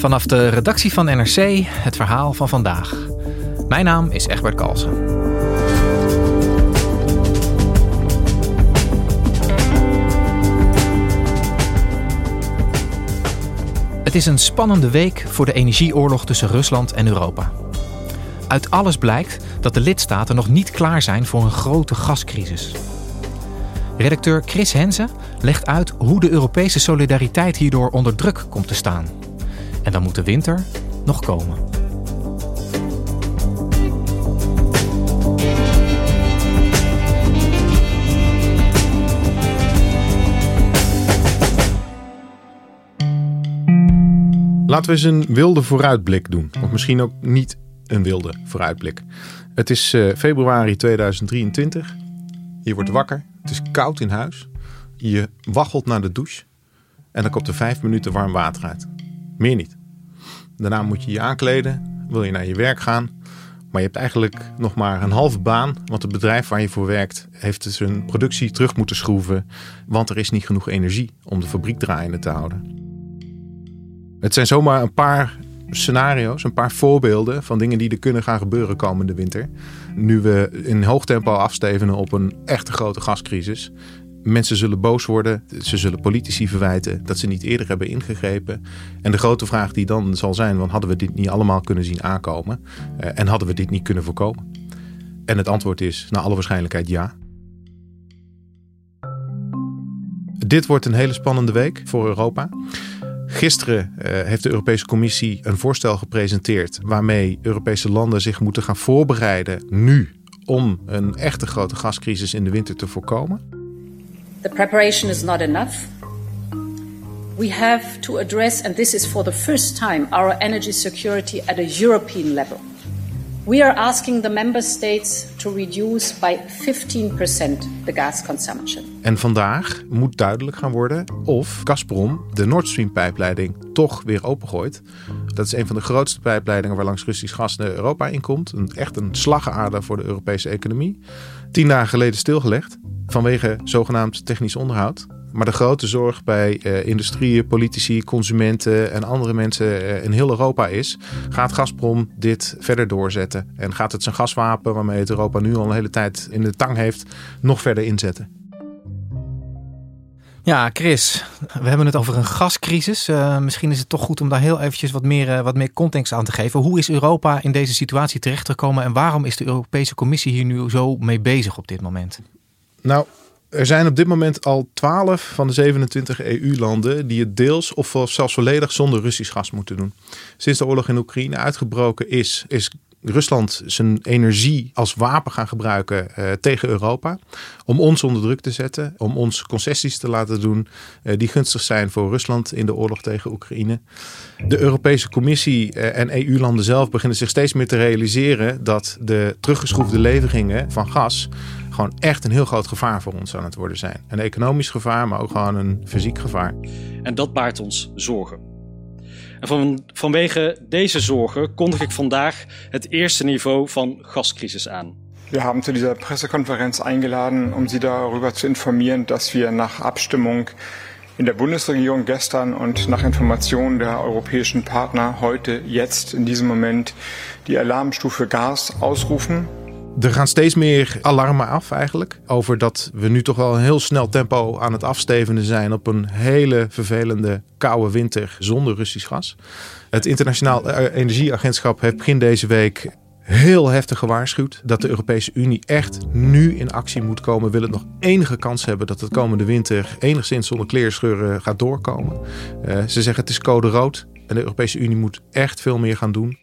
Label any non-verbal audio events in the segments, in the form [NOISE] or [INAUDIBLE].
Vanaf de redactie van NRC het verhaal van vandaag. Mijn naam is Egbert Kalsen. Het is een spannende week voor de energieoorlog tussen Rusland en Europa. Uit alles blijkt dat de lidstaten nog niet klaar zijn voor een grote gascrisis. Redacteur Chris Henze legt uit hoe de Europese solidariteit hierdoor onder druk komt te staan. En dan moet de winter nog komen. Laten we eens een wilde vooruitblik doen. Of misschien ook niet een wilde vooruitblik. Het is uh, februari 2023. Je wordt wakker. Het is koud in huis. Je waggelt naar de douche. En dan komt er vijf minuten warm water uit. Meer niet. Daarna moet je je aankleden. Wil je naar je werk gaan. Maar je hebt eigenlijk nog maar een halve baan. Want het bedrijf waar je voor werkt heeft zijn productie terug moeten schroeven. Want er is niet genoeg energie om de fabriek draaiende te houden. Het zijn zomaar een paar scenario's, een paar voorbeelden van dingen die er kunnen gaan gebeuren komende winter. Nu we in hoog tempo afstevenen op een echte grote gascrisis. Mensen zullen boos worden, ze zullen politici verwijten dat ze niet eerder hebben ingegrepen. En de grote vraag die dan zal zijn, want hadden we dit niet allemaal kunnen zien aankomen? Eh, en hadden we dit niet kunnen voorkomen? En het antwoord is naar alle waarschijnlijkheid ja. Dit wordt een hele spannende week voor Europa. Gisteren uh, heeft de Europese Commissie een voorstel gepresenteerd waarmee Europese landen zich moeten gaan voorbereiden nu om een echte grote gascrisis in de winter te voorkomen. The preparation is not enough. We have to address, and this is for the first time, our energy security at a European level. We are asking the member states to reduce by 15% the gas consumption. En vandaag moet duidelijk gaan worden of Gazprom de Nord Stream pijpleiding toch weer opengooit. Dat is een van de grootste pijpleidingen waar langs Russisch gas naar Europa inkomt. Een, echt een slagader voor de Europese economie. Tien dagen geleden stilgelegd vanwege zogenaamd technisch onderhoud. Maar de grote zorg bij uh, industrieën, politici, consumenten en andere mensen uh, in heel Europa is: gaat Gazprom dit verder doorzetten? En gaat het zijn gaswapen, waarmee het Europa nu al een hele tijd in de tang heeft, nog verder inzetten? Ja, Chris, we hebben het over een gascrisis. Uh, misschien is het toch goed om daar heel eventjes wat meer, wat meer context aan te geven. Hoe is Europa in deze situatie terechtgekomen en waarom is de Europese Commissie hier nu zo mee bezig op dit moment? Nou, er zijn op dit moment al 12 van de 27 EU-landen die het deels of zelfs volledig zonder Russisch gas moeten doen. Sinds de oorlog in Oekraïne uitgebroken is, is Rusland zijn energie als wapen gaan gebruiken uh, tegen Europa. Om ons onder druk te zetten. Om ons concessies te laten doen uh, die gunstig zijn voor Rusland in de oorlog tegen Oekraïne. De Europese Commissie uh, en EU-landen zelf beginnen zich steeds meer te realiseren dat de teruggeschroefde leveringen van gas gewoon echt een heel groot gevaar voor ons aan het worden zijn. Een economisch gevaar, maar ook gewoon een fysiek gevaar. En dat baart ons zorgen. En van, vanwege deze zorgen kondig ik vandaag het eerste niveau van gascrisis aan. Wir haben zu dieser Pressekonferenz eingeladen, um Sie darüber zu informieren, dass wir nach Abstimmung in der Bundesregierung gestern und nach Informationen der europäischen Partner heute, jetzt, in diesem Moment die Alarmstufe Gas ausrufen. Er gaan steeds meer alarmen af eigenlijk. Over dat we nu toch wel een heel snel tempo aan het afstevenen zijn op een hele vervelende koude winter zonder Russisch gas. Het Internationaal Energieagentschap heeft begin deze week heel heftig gewaarschuwd dat de Europese Unie echt nu in actie moet komen. Wil het nog enige kans hebben dat het komende winter enigszins zonder kleerscheuren gaat doorkomen. Uh, ze zeggen het is code rood en de Europese Unie moet echt veel meer gaan doen.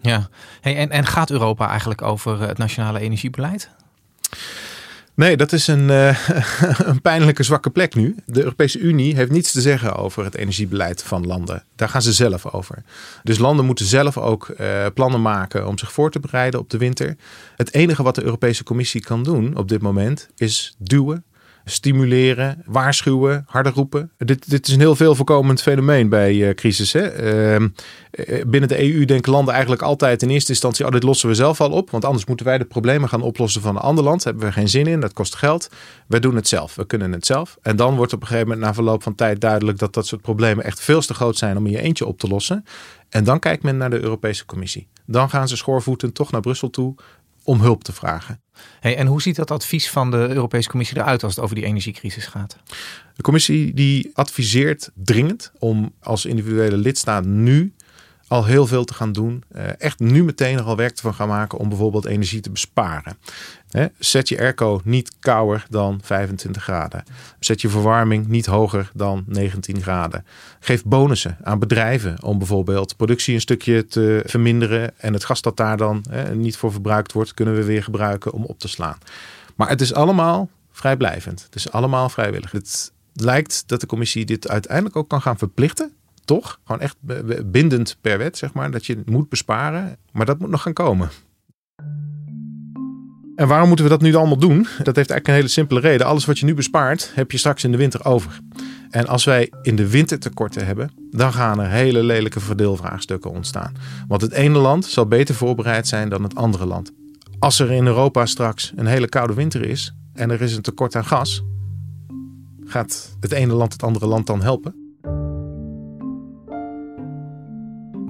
Ja, hey, en, en gaat Europa eigenlijk over het nationale energiebeleid? Nee, dat is een, uh, [LAUGHS] een pijnlijke zwakke plek nu. De Europese Unie heeft niets te zeggen over het energiebeleid van landen. Daar gaan ze zelf over. Dus landen moeten zelf ook uh, plannen maken om zich voor te bereiden op de winter. Het enige wat de Europese Commissie kan doen op dit moment is duwen stimuleren, waarschuwen, harder roepen. Dit, dit is een heel veel voorkomend fenomeen bij uh, crisis. Hè? Uh, binnen de EU denken landen eigenlijk altijd in eerste instantie: oh, dit lossen we zelf al op. Want anders moeten wij de problemen gaan oplossen van een ander land. Daar hebben we geen zin in, dat kost geld. We doen het zelf, we kunnen het zelf. En dan wordt op een gegeven moment na verloop van tijd duidelijk dat dat soort problemen echt veel te groot zijn om in je eentje op te lossen. En dan kijkt men naar de Europese Commissie. Dan gaan ze schoorvoeten toch naar Brussel toe om hulp te vragen. Hey, en hoe ziet dat advies van de Europese Commissie eruit als het over die energiecrisis gaat? De commissie die adviseert dringend om als individuele lidstaat nu al heel veel te gaan doen. Eh, echt nu meteen er al werk van gaan maken om bijvoorbeeld energie te besparen. Zet je airco niet kouder dan 25 graden. Zet je verwarming niet hoger dan 19 graden. Geef bonussen aan bedrijven om bijvoorbeeld productie een stukje te verminderen. En het gas dat daar dan niet voor verbruikt wordt, kunnen we weer gebruiken om op te slaan. Maar het is allemaal vrijblijvend. Het is allemaal vrijwillig. Het lijkt dat de commissie dit uiteindelijk ook kan gaan verplichten toch? Gewoon echt bindend per wet, zeg maar. Dat je moet besparen. Maar dat moet nog gaan komen. En waarom moeten we dat nu allemaal doen? Dat heeft eigenlijk een hele simpele reden. Alles wat je nu bespaart, heb je straks in de winter over. En als wij in de winter tekorten hebben, dan gaan er hele lelijke verdeelvraagstukken ontstaan. Want het ene land zal beter voorbereid zijn dan het andere land. Als er in Europa straks een hele koude winter is en er is een tekort aan gas, gaat het ene land het andere land dan helpen?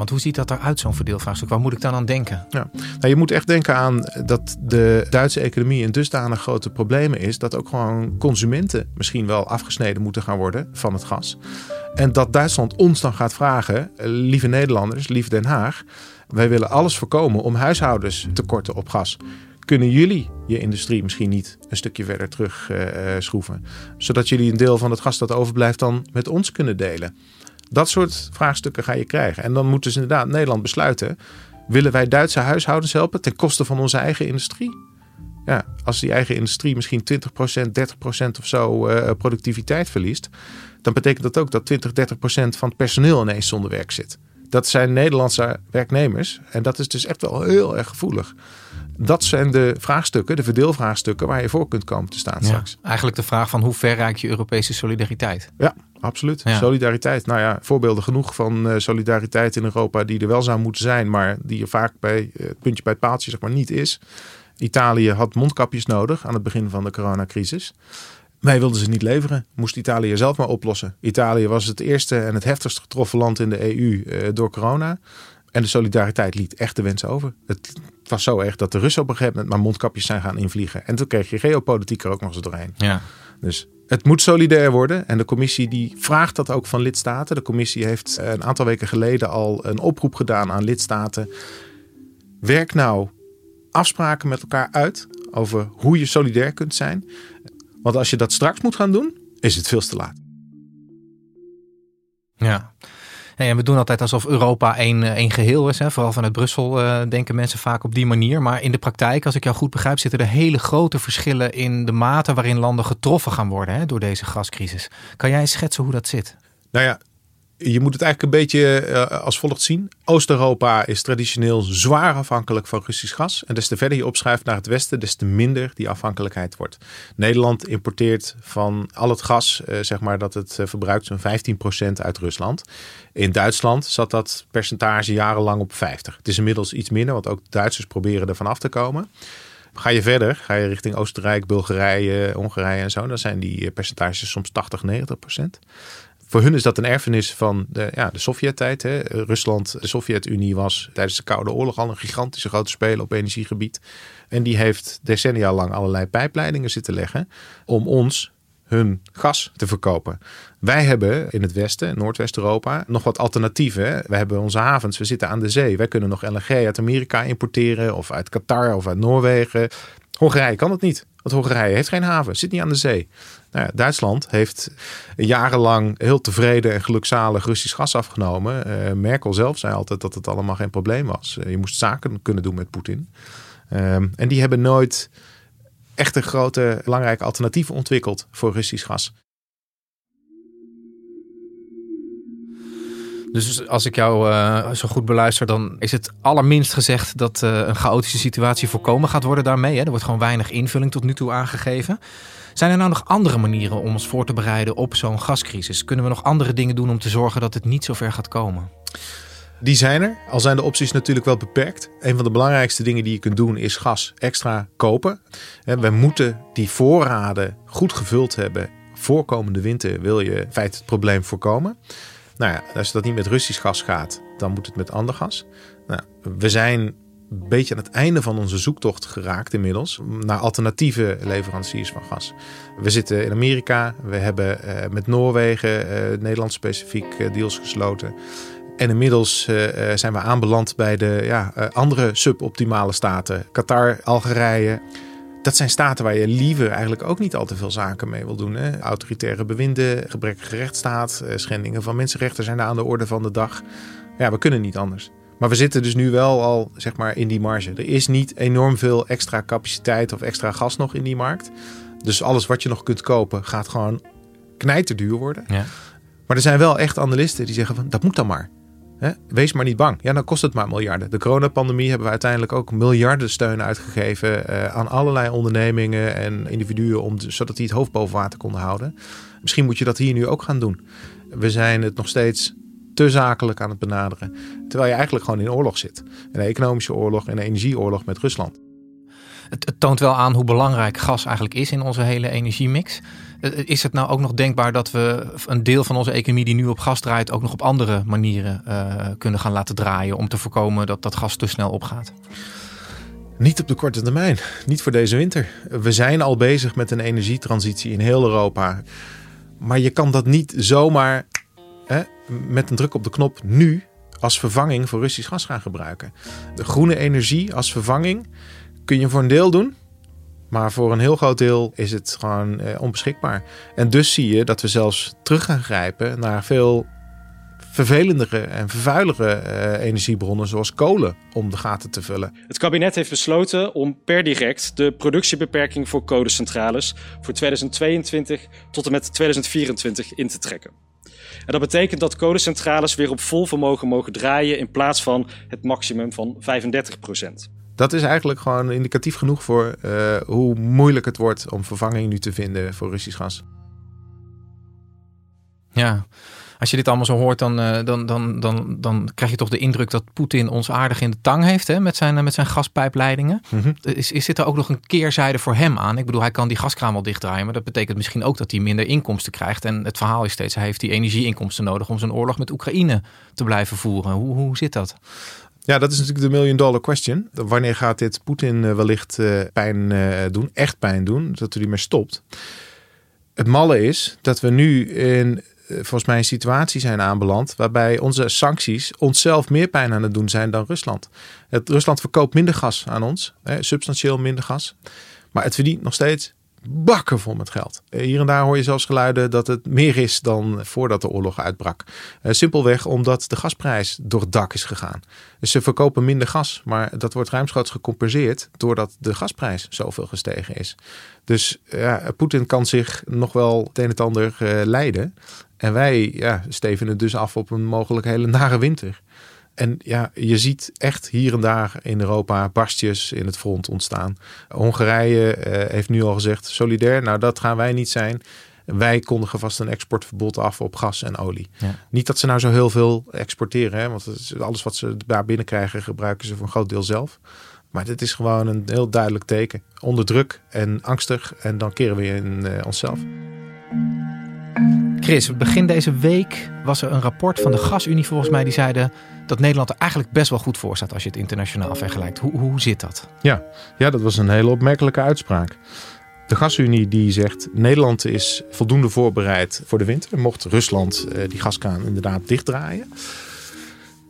Want hoe ziet dat eruit, zo'n verdeelvraagstuk? Waar moet ik dan aan denken? Ja. Nou, je moet echt denken aan dat de Duitse economie in dusdanig grote problemen is... dat ook gewoon consumenten misschien wel afgesneden moeten gaan worden van het gas. En dat Duitsland ons dan gaat vragen, lieve Nederlanders, lief Den Haag... wij willen alles voorkomen om huishoudens tekorten op gas kunnen jullie je industrie misschien niet een stukje verder terug uh, schroeven? Zodat jullie een deel van het gas dat overblijft dan met ons kunnen delen. Dat soort vraagstukken ga je krijgen. En dan moeten ze inderdaad Nederland besluiten: willen wij Duitse huishoudens helpen ten koste van onze eigen industrie? Ja, als die eigen industrie misschien 20%, 30% of zo uh, productiviteit verliest, dan betekent dat ook dat 20, 30% van het personeel ineens zonder werk zit. Dat zijn Nederlandse werknemers en dat is dus echt wel heel erg gevoelig. Dat zijn de vraagstukken, de verdeelvraagstukken waar je voor kunt komen te staan straks. Eigenlijk de vraag van hoe ver raakt je Europese solidariteit? Ja, absoluut. Solidariteit. Nou ja, voorbeelden genoeg van uh, solidariteit in Europa die er wel zou moeten zijn, maar die er vaak bij uh, het puntje bij het paaltje zeg maar niet is. Italië had mondkapjes nodig aan het begin van de coronacrisis. Wij wilden ze niet leveren. Moest Italië zelf maar oplossen. Italië was het eerste en het heftigst getroffen land in de EU uh, eh, door corona. En de solidariteit liet echt de wens over. Het was zo erg dat de Russen op een gegeven moment maar mondkapjes zijn gaan invliegen. En toen kreeg je geopolitiek er ook nog eens doorheen. Ja. Dus het moet solidair worden. En de commissie die vraagt dat ook van lidstaten. De commissie heeft een aantal weken geleden al een oproep gedaan aan lidstaten. Werk nou afspraken met elkaar uit over hoe je solidair kunt zijn. Want als je dat straks moet gaan doen, is het veel te laat. Ja. En we doen altijd alsof Europa één, eh, één geheel is. Hè. Vooral vanuit Brussel uh, denken mensen vaak op die manier. Maar in de praktijk, als ik jou goed begrijp, zitten er hele grote verschillen in de mate waarin landen getroffen gaan worden hè, door deze gascrisis. Kan jij schetsen hoe dat zit? Nou ja, je moet het eigenlijk een beetje eh, als volgt zien. Oost-Europa is traditioneel zwaar afhankelijk van Russisch gas. En des te verder je opschuift naar het westen, des te minder die afhankelijkheid wordt. Nederland importeert van al het gas, uh, zeg maar dat het uh, verbruikt, zo'n 15% uit Rusland. In Duitsland zat dat percentage jarenlang op 50. Het is inmiddels iets minder, want ook Duitsers proberen ervan af te komen. Ga je verder, ga je richting Oostenrijk, Bulgarije, Hongarije en zo, dan zijn die percentages soms 80, 90 procent voor hun is dat een erfenis van de, ja, de Sovjet-tijd. Rusland, de Sovjet-Unie was tijdens de Koude Oorlog al een gigantische grote speler op energiegebied. En die heeft decennia lang allerlei pijpleidingen zitten leggen om ons hun gas te verkopen. Wij hebben in het Westen, Noordwest-Europa, nog wat alternatieven. We hebben onze havens, we zitten aan de zee. Wij kunnen nog LNG uit Amerika importeren of uit Qatar of uit Noorwegen. Hongarije kan het niet. Want Hongarije heeft geen haven, zit niet aan de zee. Nou Duitsland heeft jarenlang heel tevreden en gelukzalig Russisch gas afgenomen. Uh, Merkel zelf zei altijd dat het allemaal geen probleem was. Uh, je moest zaken kunnen doen met Poetin. Um, en die hebben nooit echt een grote, belangrijke alternatief ontwikkeld voor Russisch gas. Dus als ik jou uh, zo goed beluister, dan is het allerminst gezegd dat uh, een chaotische situatie voorkomen gaat worden daarmee. Hè? Er wordt gewoon weinig invulling tot nu toe aangegeven. Zijn er nou nog andere manieren om ons voor te bereiden op zo'n gascrisis? Kunnen we nog andere dingen doen om te zorgen dat het niet zo ver gaat komen? Die zijn er, al zijn de opties natuurlijk wel beperkt. Een van de belangrijkste dingen die je kunt doen is gas extra kopen. We moeten die voorraden goed gevuld hebben. Voorkomende winter wil je in feite het probleem voorkomen. Nou ja, als dat niet met Russisch gas gaat, dan moet het met ander gas. Nou, we zijn een beetje aan het einde van onze zoektocht geraakt inmiddels naar alternatieve leveranciers van gas. We zitten in Amerika, we hebben uh, met Noorwegen, uh, Nederland specifiek, uh, deals gesloten. En inmiddels zijn we aanbeland bij de ja, andere suboptimale staten. Qatar, Algerije. Dat zijn staten waar je liever eigenlijk ook niet al te veel zaken mee wil doen. Hè? Autoritaire bewinden, gebrekkige rechtsstaat, schendingen van mensenrechten zijn daar aan de orde van de dag. Ja, we kunnen niet anders. Maar we zitten dus nu wel al zeg maar, in die marge. Er is niet enorm veel extra capaciteit of extra gas nog in die markt. Dus alles wat je nog kunt kopen gaat gewoon knijterduur worden. Ja. Maar er zijn wel echt analisten die zeggen van dat moet dan maar. Wees maar niet bang. Ja, dan kost het maar miljarden. De coronapandemie hebben we uiteindelijk ook miljarden steun uitgegeven uh, aan allerlei ondernemingen en individuen, om, zodat die het hoofd boven water konden houden. Misschien moet je dat hier nu ook gaan doen. We zijn het nog steeds te zakelijk aan het benaderen, terwijl je eigenlijk gewoon in oorlog zit. Een economische oorlog en een energieoorlog met Rusland. Het toont wel aan hoe belangrijk gas eigenlijk is in onze hele energiemix. Eh, is het nou ook nog denkbaar dat we een deel van onze economie die nu op gas draait, ook nog op andere manieren uh, kunnen gaan laten draaien om te voorkomen dat dat gas te snel opgaat? Niet op de korte termijn, niet voor deze winter. We zijn al bezig met een energietransitie in heel Europa. Maar je kan dat niet zomaar hè, met een druk op de knop nu als vervanging voor Russisch gas gaan gebruiken. De groene energie als vervanging kun je voor een deel doen. Maar voor een heel groot deel is het gewoon eh, onbeschikbaar. En dus zie je dat we zelfs terug gaan grijpen naar veel vervelendere en vervuilere uh, energiebronnen zoals kolen om de gaten te vullen. Het kabinet heeft besloten om per direct de productiebeperking voor kolencentrales voor 2022 tot en met 2024 in te trekken. En dat betekent dat kolencentrales weer op vol vermogen mogen draaien in plaats van het maximum van 35 procent. Dat is eigenlijk gewoon indicatief genoeg voor uh, hoe moeilijk het wordt om vervanging nu te vinden voor Russisch gas. Ja, als je dit allemaal zo hoort, dan, uh, dan, dan, dan, dan krijg je toch de indruk dat Poetin ons aardig in de tang heeft hè, met, zijn, met zijn gaspijpleidingen. Mm -hmm. is, is dit er ook nog een keerzijde voor hem aan? Ik bedoel, hij kan die gaskraan wel dichtdraaien, maar dat betekent misschien ook dat hij minder inkomsten krijgt. En het verhaal is steeds, hij heeft die energieinkomsten nodig om zijn oorlog met Oekraïne te blijven voeren. Hoe, hoe zit dat? Ja, dat is natuurlijk de million dollar question. Wanneer gaat dit Poetin eh, wellicht uh, pijn uh, doen, echt pijn doen, dat hij ermee stopt? Het malle is dat we nu in volgens mij een situatie zijn aanbeland waarbij onze sancties onszelf meer pijn aan het doen zijn dan Rusland. Het, Rusland verkoopt minder gas aan ons, hè, substantieel minder gas, maar het verdient nog steeds bakken vol met geld. Eh, hier en daar hoor je zelfs geluiden dat het meer is dan voordat de oorlog uitbrak. Uh, simpelweg omdat de gasprijs door het dak is gegaan. Dus ze verkopen minder gas, maar dat wordt ruimschoots gecompenseerd doordat de gasprijs zoveel gestegen is. Dus ja, Poetin kan zich nog wel het een en ander leiden. En wij ja, steven het dus af op een mogelijk hele nare winter. En ja, je ziet echt hier en daar in Europa barstjes in het front ontstaan. Hongarije uh, heeft nu al gezegd, solidair, nou dat gaan wij niet zijn. Wij kondigen vast een exportverbod af op gas en olie. Ja. Niet dat ze nou zo heel veel exporteren, hè, want alles wat ze daar binnenkrijgen gebruiken ze voor een groot deel zelf. Maar dit is gewoon een heel duidelijk teken. Onder druk en angstig en dan keren we in uh, onszelf. Chris, begin deze week was er een rapport van de Gasunie volgens mij die zeiden dat Nederland er eigenlijk best wel goed voor staat als je het internationaal vergelijkt. Hoe, hoe zit dat? Ja, ja, dat was een hele opmerkelijke uitspraak. De gasunie die zegt Nederland is voldoende voorbereid voor de winter. Mocht Rusland uh, die gaskraan inderdaad dichtdraaien.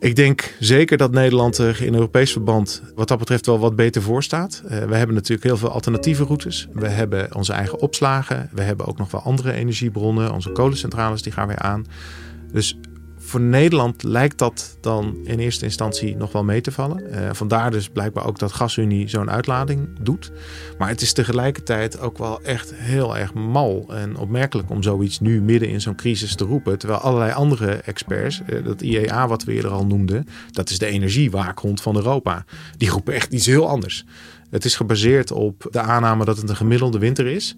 Ik denk zeker dat Nederland er in Europees verband wat dat betreft wel wat beter voor staat. Uh, we hebben natuurlijk heel veel alternatieve routes. We hebben onze eigen opslagen. We hebben ook nog wel andere energiebronnen. Onze kolencentrales die gaan weer aan. Dus voor Nederland lijkt dat dan in eerste instantie nog wel mee te vallen. Uh, vandaar dus blijkbaar ook dat GasUnie zo'n uitlading doet. Maar het is tegelijkertijd ook wel echt heel erg mal en opmerkelijk om zoiets nu midden in zo'n crisis te roepen. Terwijl allerlei andere experts, uh, dat IEA wat we eerder al noemden, dat is de energiewaakhond van Europa. Die roepen echt iets heel anders. Het is gebaseerd op de aanname dat het een gemiddelde winter is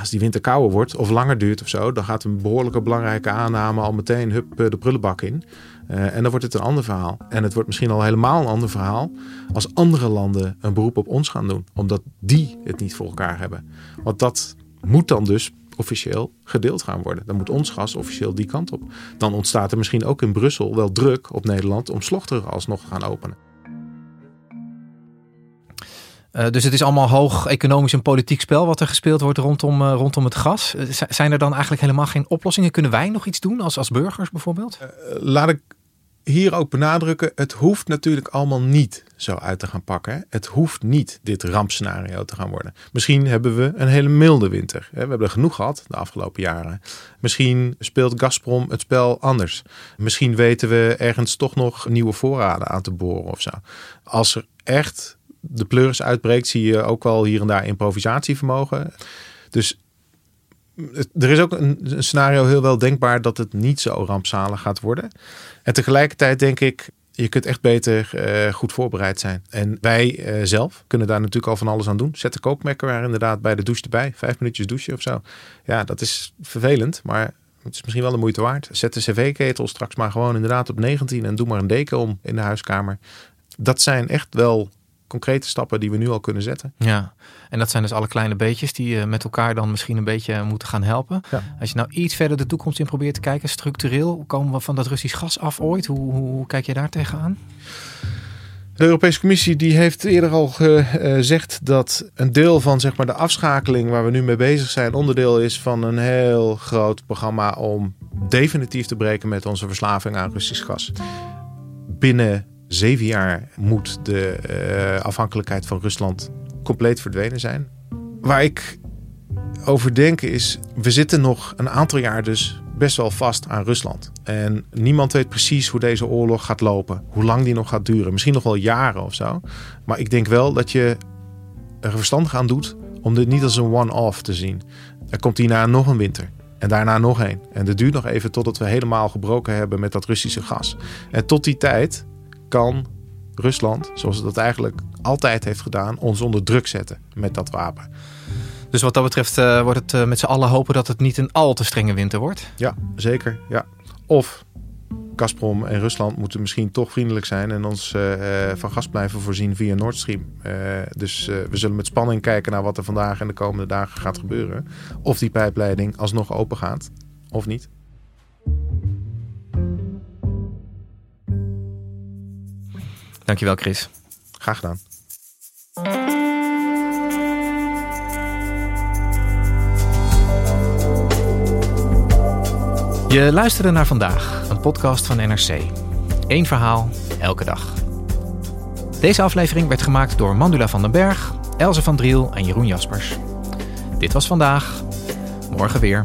als die winter kouder wordt of langer duurt of zo, dan gaat een behoorlijke belangrijke aanname al meteen hup eh, de prullenbak in. Uh, en dan wordt het een ander verhaal. En het wordt misschien al helemaal een ander verhaal als andere landen een beroep op ons gaan doen, omdat die het niet voor elkaar hebben. Want dat moet dan dus officieel gedeeld gaan worden. Dan moet ons gas officieel die kant op. Dan ontstaat er misschien ook in Brussel wel druk op Nederland om Slochteren alsnog te gaan openen. Uh, dus het is allemaal hoog economisch en politiek spel wat er gespeeld wordt rondom, uh, rondom het gas. Uh, zijn er dan eigenlijk helemaal geen oplossingen? Kunnen wij nog iets doen als, als burgers bijvoorbeeld? laat ik hier ook benadrukken, het hoeft natuurlijk allemaal niet zo uit te gaan pakken. Het hoeft niet dit rampscenario te gaan worden. Misschien hebben we een hele milde winter. We hebben er genoeg gehad de afgelopen jaren. Misschien speelt Gazprom het spel anders. Misschien weten we ergens toch nog nieuwe voorraden aan te boren of zo. Als er echt de pleuris uitbreekt, zie je ook wel hier en daar improvisatievermogen. Dus er is ook een, scenario heel wel denkbaar dat het niet zo rampzalig gaat worden. En tegelijkertijd denk ik, je kunt echt beter uh, goed voorbereid zijn. En wij uh, zelf kunnen daar natuurlijk al van alles aan doen. Zet de kookmekker inderdaad bij de douche erbij. Vijf minuutjes douchen of zo. Ja, dat is vervelend, maar het is misschien wel de moeite waard. Zet de cv-ketel straks maar gewoon inderdaad op 19 en doe maar een deken om in de huiskamer. Dat zijn echt wel concrete stappen die we nu al kunnen zetten. Ja, en dat zijn dus alle kleine beetjes die uh, met elkaar dan misschien een beetje moeten gaan helpen. Ja. Als je nou iets verder de toekomst in probeert te kijken, structureel, komen we van dat Russisch gas af ooit? Hoe, hoe, hoe kijk je daar tegenaan? De Europese Commissie die heeft eerder al gezegd dat een deel van zeg maar, de afschakeling waar we nu mee bezig zijn, onderdeel is van een heel groot programma om definitief te breken met onze verslaving aan Russisch gas. Binnen zeven jaar moet de uh, afhankelijkheid van Rusland compleet verdwenen zijn. Waar ik over denk is, we zitten nog een aantal jaar dus best wel vast aan Rusland. En niemand weet precies hoe deze oorlog gaat lopen, hoe lang die nog gaat duren. Misschien nog wel jaren of zo. Maar ik denk wel dat je er verstandig aan doet om dit niet als een one-off te zien. Er komt hierna nog een winter. En daarna nog één. En het duurt nog even totdat we helemaal gebroken hebben met dat Russische gas. En tot die tijd kan Rusland, zoals het dat eigenlijk altijd heeft gedaan, ons onder druk zetten met dat wapen. Dus wat dat betreft uh, wordt het uh, met z'n allen hopen dat het niet een al te strenge winter wordt? Ja, zeker. Ja. Of Gazprom en Rusland moeten misschien toch vriendelijk zijn en ons uh, van gas blijven voorzien via Nord Stream. dus we zullen met spanning kijken naar wat er vandaag en de komende dagen gaat gebeuren. Of die pijpleiding alsnog open gaat, of niet. Dankjewel, Chris. Graag gedaan. Je luisterde naar vandaag, een podcast van NRC. Eén verhaal, elke dag. Deze aflevering werd gemaakt door Mandula van den Berg, Elze van Driel en Jeroen Jaspers. Dit was vandaag. Morgen weer.